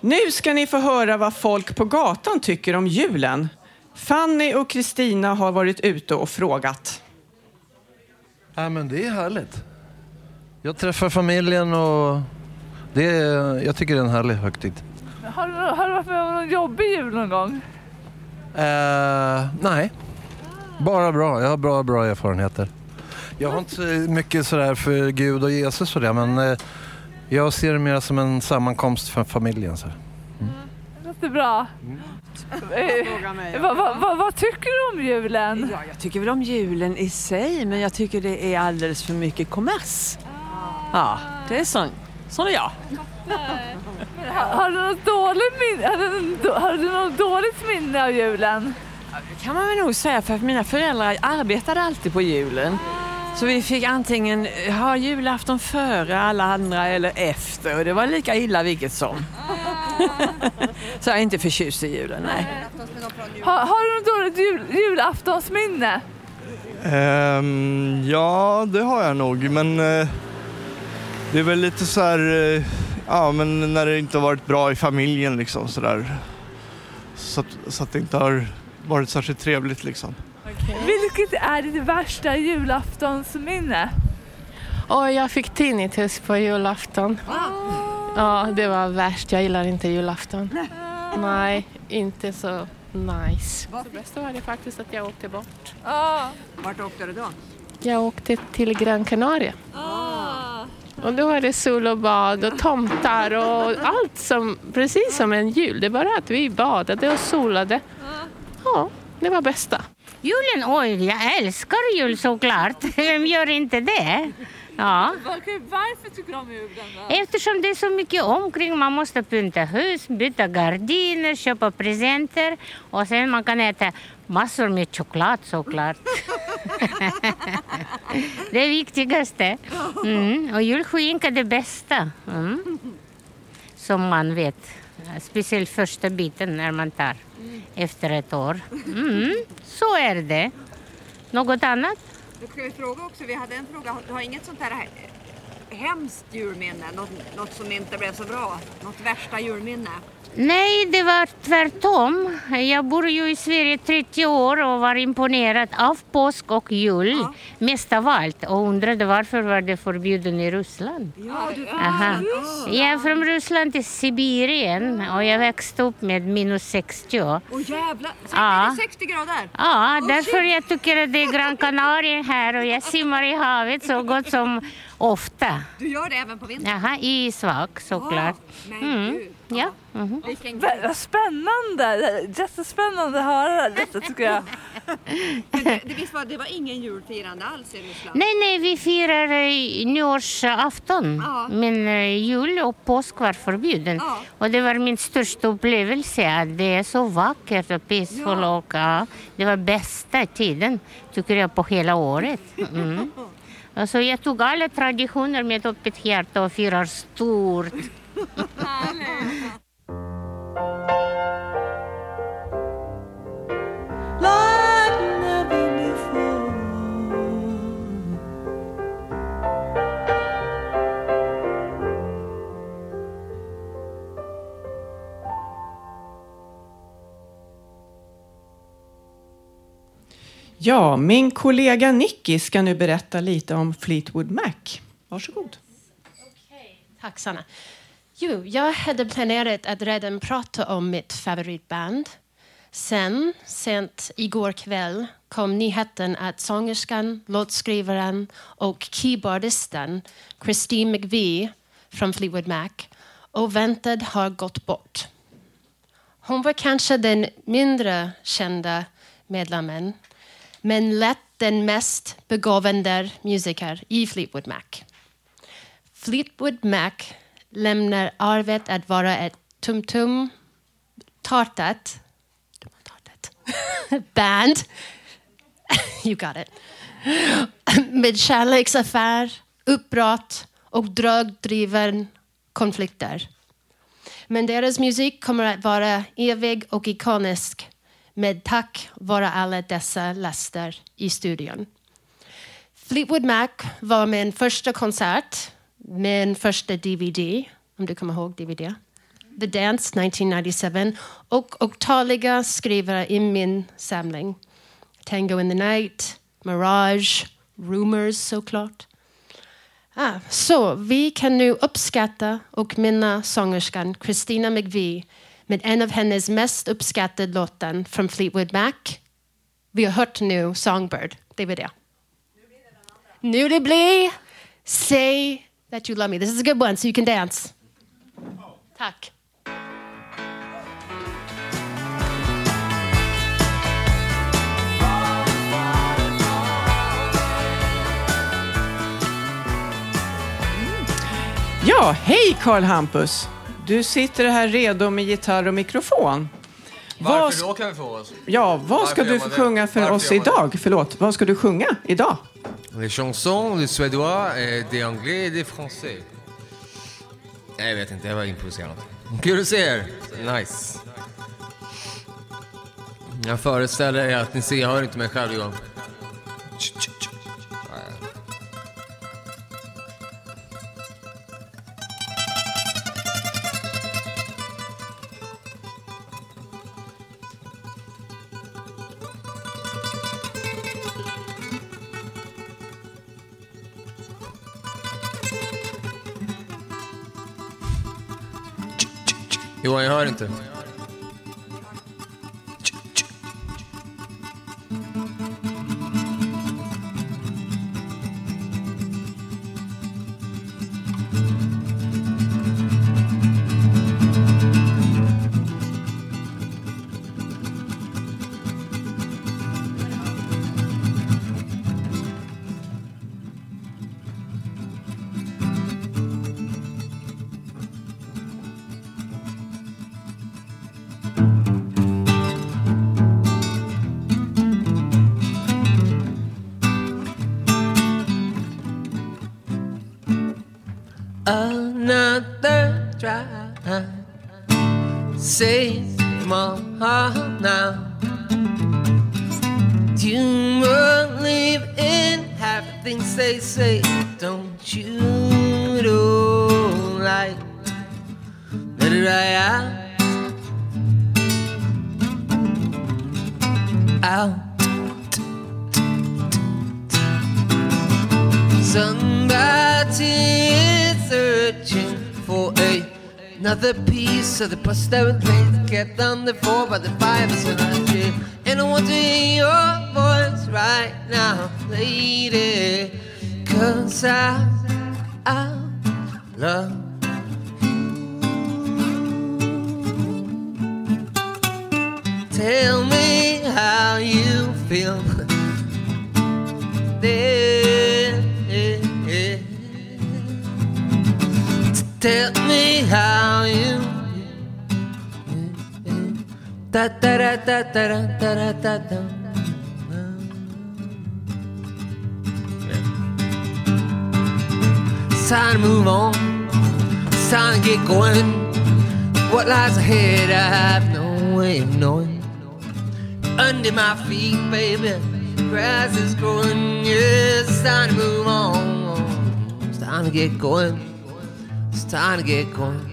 nu ska ni få höra vad folk på gatan tycker om julen. Fanny och Kristina har varit ute och frågat. Ja, men det är härligt. Jag träffar familjen och det är, jag tycker det är en härlig högtid. Har du, har du varit med om någon jobbig jul någon gång? Uh, nej, bara bra. Jag har bra, bra erfarenheter. Jag har inte mycket sådär för Gud och Jesus och det, men uh, jag ser det mer som en sammankomst för familjen. Så. Mm. Det låter bra. Mm. Eh, vad, tycker du om julen? Ja, jag tycker väl om julen i sig, men jag tycker det är alldeles för mycket kommers. Ja, det är sån, sån är jag. Har, har, du något dåligt minne, har, du, har du något dåligt minne av julen? Det kan man väl nog säga, för mina föräldrar arbetade alltid på julen. Så vi fick antingen ha julafton före alla andra eller efter och det var lika illa vilket som. så jag är inte förtjust i julen, nej. Har, har du något dåligt jul, julaftonsminne? Um, ja, det har jag nog, men uh, det är väl lite så här, uh, ja men när det inte har varit bra i familjen liksom sådär. Så, att, så att det inte har varit särskilt trevligt liksom. Okay. Vilket är ditt värsta julaftonsminne? Oh, jag fick tinnitus på julafton. Ah. Ja, det var värst. Jag gillar inte julafton. Nej, inte så nice. Det bästa var det faktiskt att jag åkte bort. Ah. Vart åkte du då? Jag åkte till Gran Canaria. Ah. Och då var det sol och bad och tomtar och allt som, precis som en jul. Det är bara att vi badade och solade. Ja, det var bästa. Julen, oj, jag älskar jul såklart. Vem gör inte det? Ja. Varför tycker du om julen då? Eftersom det är så mycket omkring. Man måste pynta hus, byta gardiner, köpa presenter och sen man kan äta massor med choklad såklart. det är viktigaste. Mm. Och julskinka är det bästa. Mm. Som man vet. Eh, speciellt första biten när man tar efter ett år. Mm, så är det. Något annat? Då ska vi fråga också, vi hade en fråga, du har inget sånt här hemskt julminne? Något, något som inte blev så bra? Något värsta julminne? Nej, det var tvärtom. Jag bor ju i Sverige 30 år och var imponerad av påsk och jul ja. mest av allt och undrade varför var det förbjudet i Ryssland. Ja, du Aha. Jag är från Ryssland till Sibirien och jag växte upp med minus 60. Åh oh, jävlar, ja. 60 grader? Ja, oh, därför shit. jag tycker att det är Gran Canaria här och jag simmar i havet så gott som ofta. Du gör det även på vintern? Jaha, i svak såklart. Oh, mm. Ja. Mm -hmm. Vad spännande! Jättespännande att höra detta tycker jag. det, det, visst var, det var ingen julfirande alls i Ryssland? Nej, nej, vi firar uh, nyårsafton. Ja. Men uh, jul och påsk var förbjuden. Ja. Och det var min största upplevelse. Att det är så vackert och peaceful. Ja. Och, uh, det var bästa tiden, tycker jag, på hela året. Mm. Alltså, jag tog alla traditioner med öppet hjärta och firar stort. Ja, min kollega Nicky ska nu berätta lite om Fleetwood Mac. Varsågod. Tack Sanna. Jo, jag hade planerat att redan prata om mitt favoritband. Sen, sent igår kväll, kom nyheten att sångerskan, låtskrivaren och keyboardisten Christine McVie från Fleetwood Mac oväntat har gått bort. Hon var kanske den mindre kända medlemmen men lätt den mest begåvande musiker i Fleetwood Mac. Fleetwood Mac lämnar arvet att vara ett tum-tum tartat band. you got it. Med kärleksaffär, uppbrott och drogdriven konflikter. Men deras musik kommer att vara evig och ikonisk med tack vare alla dessa Läster i studion. Fleetwood Mac var min första konsert, min första DVD, om du kommer ihåg DVD. The Dance 1997 och otaliga skrivare i min samling. Tango in the Night, Mirage, Rumors såklart. Ah, så vi kan nu uppskatta och minna sångerskan Christina McVie med en av hennes mest uppskattade låtar från Fleetwood Mac. Vi har hört nu Songbird. Det var det. Nu det blir Say that you love me. This is a good one so you can dance. Tack. Ja, hej Karl Hampus! Du sitter här redo med gitarr och mikrofon. Varför Vad- då kan vi få oss? Ja, vad ska Varför du sjunga för Varför oss idag? Förlåt, vad ska du sjunga idag? Les chansons, des suédois, et des anglais des français. Nej, Jag vet inte, jag var improviserad. Kul att se er! Nice. Jag föreställer er att ni ser, jag hör inte mig själv Johan. Warrington. Another piece of the puzzle that was kept on the floor by the fire beside the tree. And I want to hear your voice right now, lady. Cause I, I love you Tell me how you feel. Tell me how you. Da da da da da da da da da. It's time to move on. It's time to get going. What lies ahead, I have no way of knowing. Under my feet, baby, grass is growing. Yes, it's time to move on. It's time to get going. Time to get going.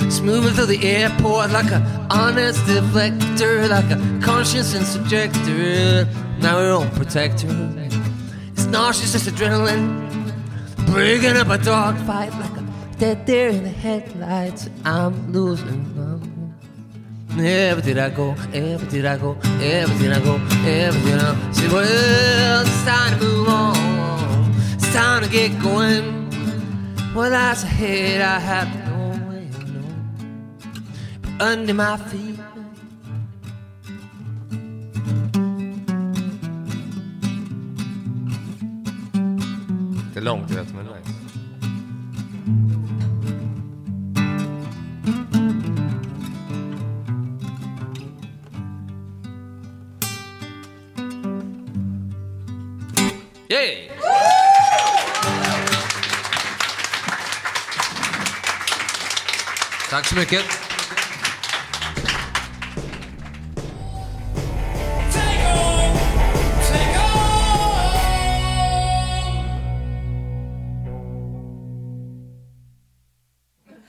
It's moving through the airport like a honest deflector, like a conscience and subjector. Now we won't protect her. It's nauseous, just adrenaline. Breaking up a dog fight like a dead deer in the headlights. I'm losing. Ever did I go? Ever did I go? Ever did I go? Ever did I go? Say, well, it's time to move on. It's time to get going. Well, that's a head I have no way of knowing. But under my feet. Det är långt, vet men nice. Yay! Så mycket.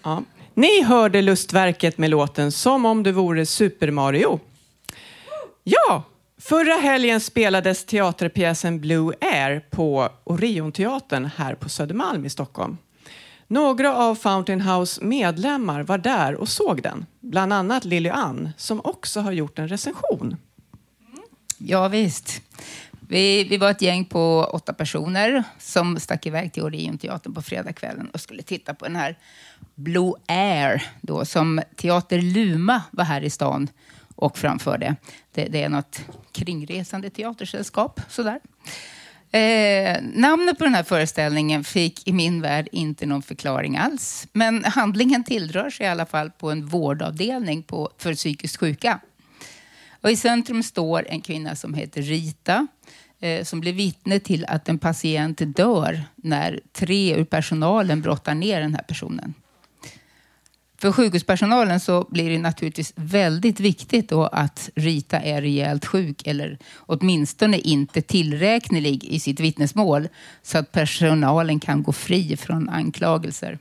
Ja. Ni hörde Lustverket med låten Som om du vore Super Mario. Ja, förra helgen spelades teaterpjäsen Blue Air på Orionteatern här på Södermalm i Stockholm. Några av Fountain House medlemmar var där och såg den. Bland annat Lily Ann som också har gjort en recension. Ja, visst. Vi, vi var ett gäng på åtta personer som stack iväg till Orionteatern på fredagskvällen och skulle titta på den här Blue Air då, som Teater Luma var här i stan och framförde. Det, det är något kringresande teatersällskap. Sådär. Eh, namnet på den här föreställningen fick i min värld inte någon förklaring alls. Men handlingen tillrör sig i alla fall på en vårdavdelning på, för psykiskt sjuka. Och I centrum står en kvinna som heter Rita eh, som blir vittne till att en patient dör när tre ur personalen brottar ner den här personen. För sjukhuspersonalen så blir det naturligtvis väldigt viktigt då att Rita är rejält sjuk eller åtminstone inte tillräknelig i sitt vittnesmål så att personalen kan gå fri från anklagelser.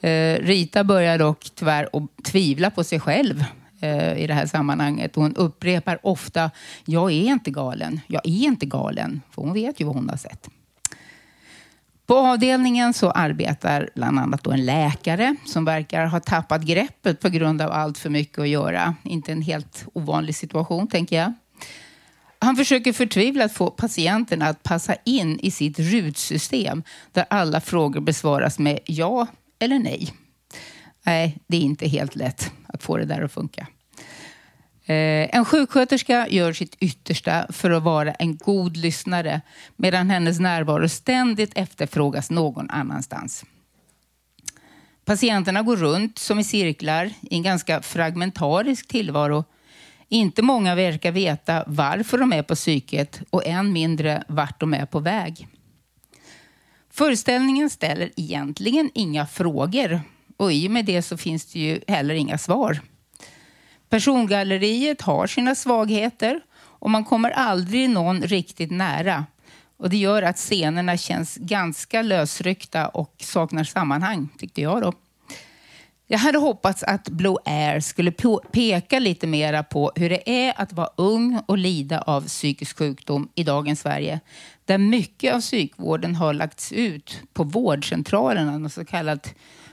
Eh, Rita börjar dock tyvärr att tvivla på sig själv eh, i det här sammanhanget. Hon upprepar ofta, jag är inte galen, jag är inte galen. För hon vet ju vad hon har sett. På avdelningen så arbetar bland annat då en läkare som verkar ha tappat greppet på grund av allt för mycket att göra. Inte en helt ovanlig situation, tänker jag. Han försöker förtvivlat få patienterna att passa in i sitt rutsystem där alla frågor besvaras med ja eller nej. Nej, det är inte helt lätt att få det där att funka. Eh, en sjuksköterska gör sitt yttersta för att vara en god lyssnare medan hennes närvaro ständigt efterfrågas någon annanstans. Patienterna går runt som i cirklar i en ganska fragmentarisk tillvaro. Inte många verkar veta varför de är på psyket och än mindre vart de är på väg. Föreställningen ställer egentligen inga frågor och i och med det så finns det ju heller inga svar. Persongalleriet har sina svagheter och man kommer aldrig någon riktigt nära. Och Det gör att scenerna känns ganska lösryckta och saknar sammanhang, tyckte jag. då. Jag hade hoppats att Blue Air skulle peka lite mera på hur det är att vara ung och lida av psykisk sjukdom i dagens Sverige, där mycket av psykvården har lagts ut på vårdcentralerna, så kallad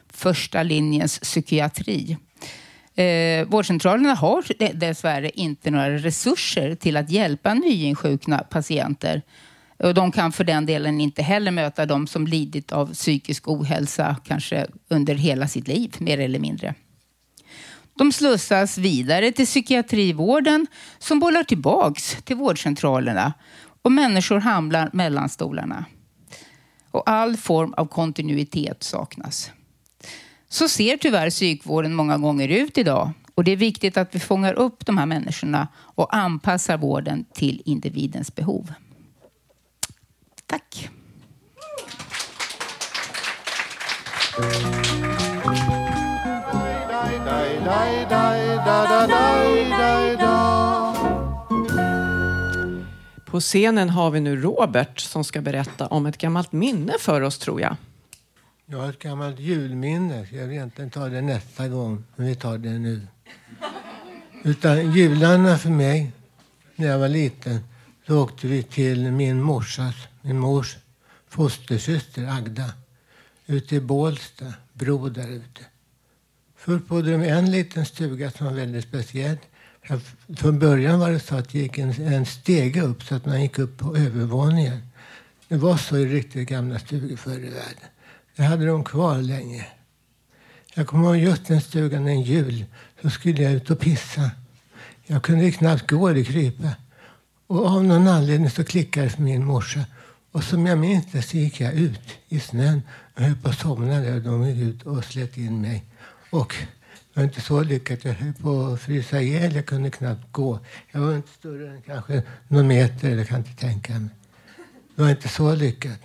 första linjens psykiatri. Eh, vårdcentralerna har dessvärre inte några resurser till att hjälpa nyinsjukna patienter. Och de kan för den delen inte heller möta de som lidit av psykisk ohälsa, kanske under hela sitt liv, mer eller mindre. De slussas vidare till psykiatrivården som bollar tillbaks till vårdcentralerna och människor hamnar mellan stolarna. Och all form av kontinuitet saknas. Så ser tyvärr psykvården många gånger ut idag. Och det är viktigt att vi fångar upp de här människorna och anpassar vården till individens behov. Tack. På scenen har vi nu Robert som ska berätta om ett gammalt minne för oss tror jag. Jag har ett gammalt julminne. Jag vill egentligen ta det nästa gång, men vi tar det nu. Utan jularna för mig, när jag var liten, då åkte vi till min morsas, min mors fostersyster Agda, ute i Bålsta, bro där ute. Först bodde de i en liten stuga som var väldigt speciell. Från början var det så att det gick en, en stege upp så att man gick upp på övervåningen. Det var så i riktigt gamla stugor förr i världen. Jag hade dem kvar länge. Jag kommer ihåg just den stugan en jul. Så skulle jag ut och pissa. Jag kunde knappt gå eller krypa. Och av någon anledning så klickade det för min morsa. Och som jag minns det så gick jag ut i snön och höll på att somna där. De gick ut och slet in mig. Och det var inte så lyckat. Jag höll på att frysa ihjäl. Jag kunde knappt gå. Jag var inte större än kanske någon meter. Det kan inte tänka mig. Det var inte så lyckat.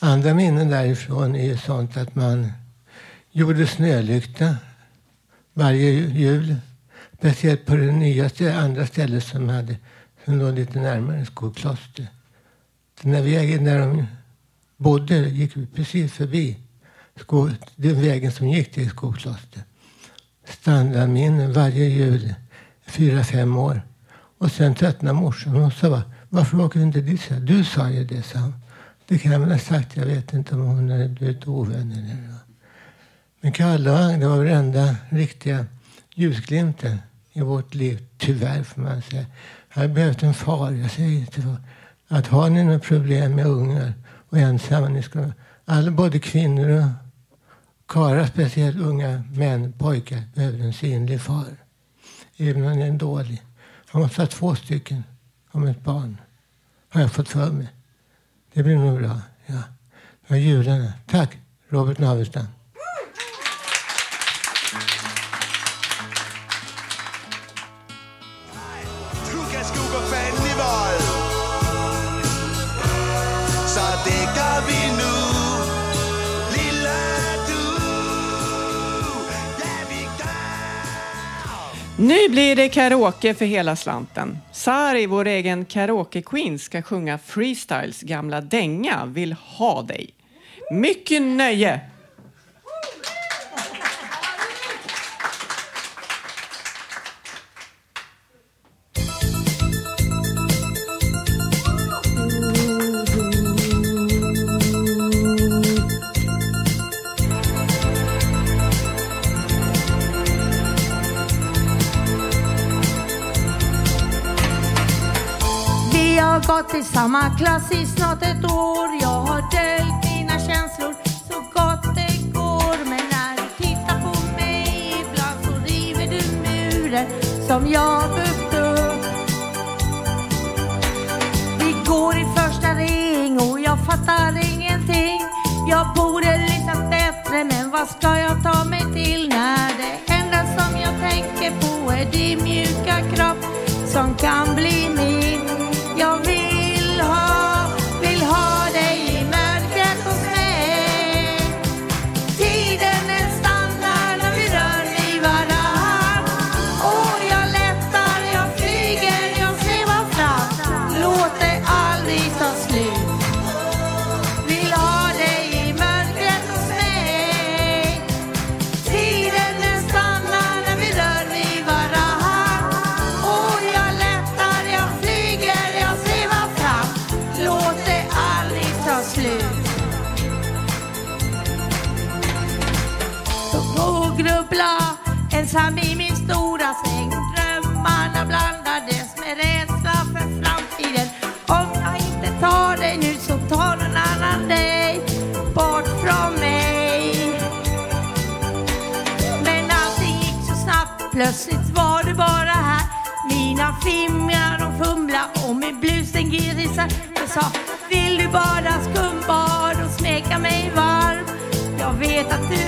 Andra minnen därifrån är ju sånt att man gjorde snölykta varje jul. Speciellt på det nya andra stället som, hade, som låg lite närmare Skokloster. Den där vägen där de bodde gick vi precis förbi sko, den vägen som gick till Skokloster. Standardminnen varje jul, fyra, fem år. Och sen tröttnade morsan. Hon sa varför åker du inte dit? Du sa ju det, sa hon. Det kan jag väl ha sagt. Jag vet inte om hon hade blivit ovän eller Men Kalle och Agne var den enda riktiga ljusglimten i vårt liv. Tyvärr får man säga. Jag har behövt en far. Jag säger till att har ni några problem med ungar och ensamma, ni ska, alla, både kvinnor och karlar, speciellt unga män, pojkar, behöver en synlig far. Även om han är dålig. Han måste ha två stycken om ett barn. Har jag fått för mig. Det blir nog bra. Ja. Det var. Tack, Robert Navestam. Nu blir det karaoke för hela slanten. Sari, vår egen karaoke-queen, ska sjunga Freestyles gamla dänga Vill ha dig. Mycket nöje! Gått i samma klass i snart ett år. Jag vet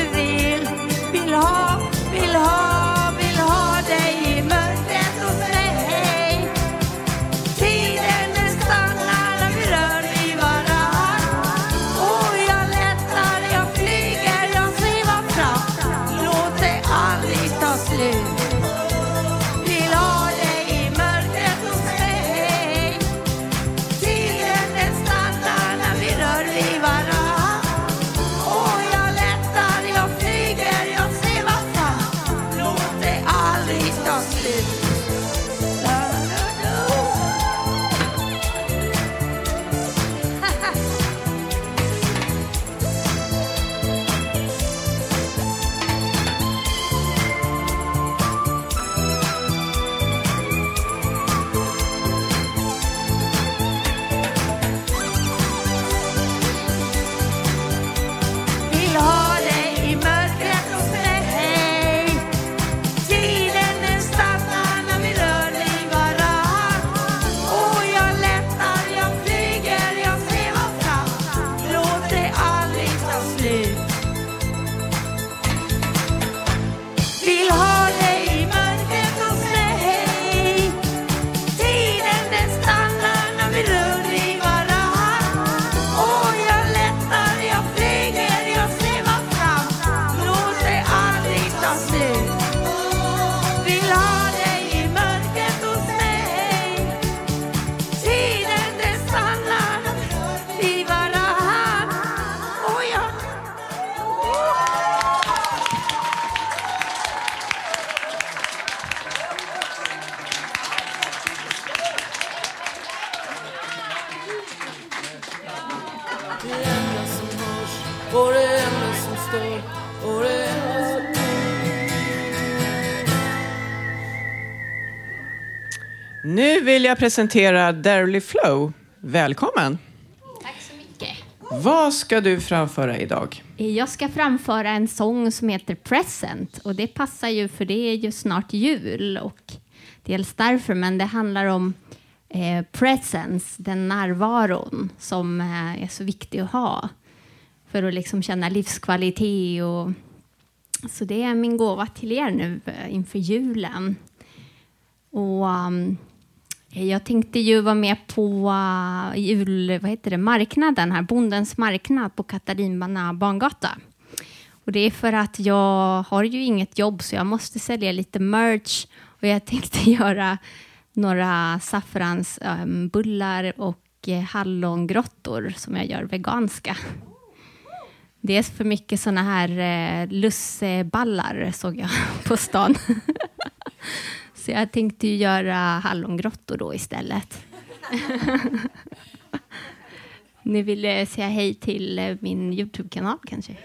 Nu vill jag presentera Darely Flow. Välkommen! Tack så mycket. Vad ska du framföra idag? Jag ska framföra en sång som heter Present och det passar ju för det är ju snart jul och dels därför, men det handlar om eh, presence, den närvaron som eh, är så viktig att ha för att liksom känna livskvalitet. Och, så det är min gåva till er nu eh, inför julen. Och um, Eh, jag tänkte ju vara med på eh, jul, vad heter det, marknaden här, Bondens marknad på Katarina bangata. Och det är för att jag har ju inget jobb så jag måste sälja lite merch och jag tänkte göra några saffransbullar ehm, och eh, hallongrottor som jag gör veganska. Det är för mycket såna här lusseballar såg jag på stan. Så jag tänkte ju göra hallongrottor då istället. Ni vill säga hej till eh, min Youtube-kanal kanske?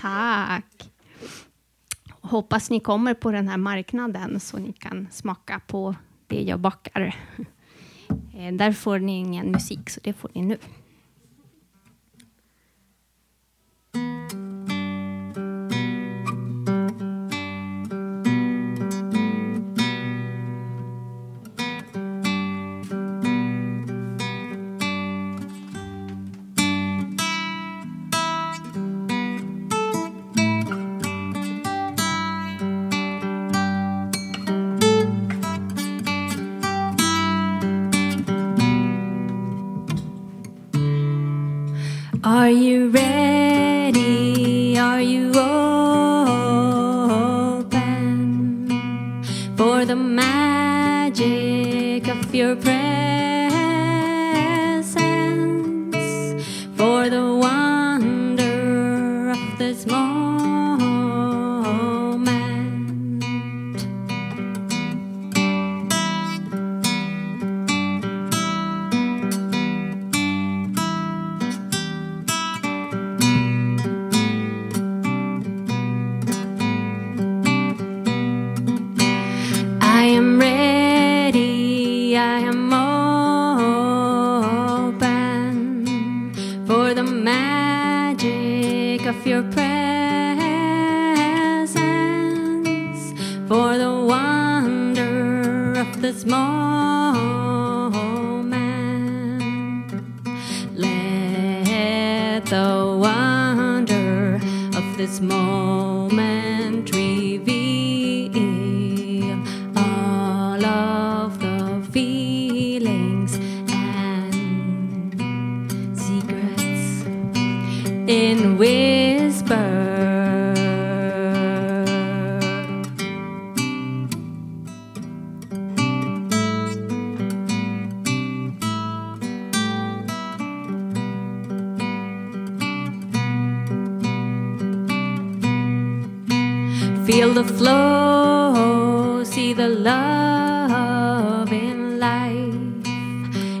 Tack! Hoppas ni kommer på den här marknaden så ni kan smaka på det jag bakar. Eh, Där får ni ingen musik, så det får ni nu.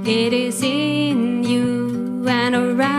It is in you and around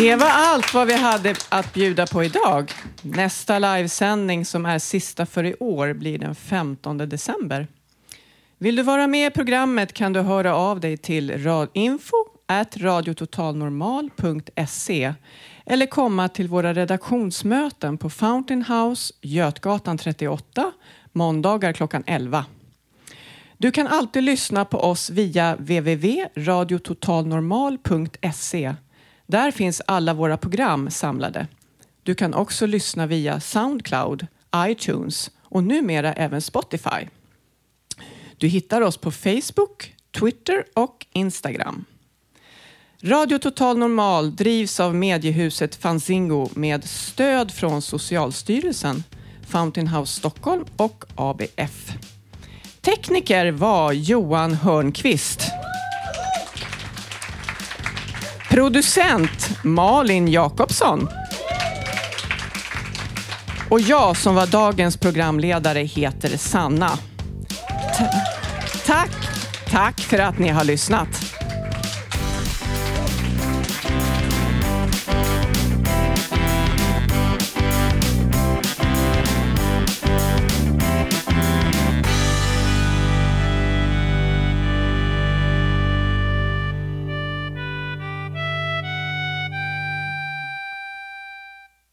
Det var allt vad vi hade att bjuda på idag. Nästa livesändning som är sista för i år blir den 15 december. Vill du vara med i programmet kan du höra av dig till info radiototalnormal.se eller komma till våra redaktionsmöten på Fountain House, Götgatan 38, måndagar klockan 11. Du kan alltid lyssna på oss via www.radiototalnormal.se där finns alla våra program samlade. Du kan också lyssna via Soundcloud, iTunes och numera även Spotify. Du hittar oss på Facebook, Twitter och Instagram. Radio Total Normal drivs av mediehuset Fanzingo med stöd från Socialstyrelsen, Fountain House Stockholm och ABF. Tekniker var Johan Hörnqvist. Producent Malin Jakobsson. Och jag som var dagens programledare heter Sanna. T tack, tack för att ni har lyssnat.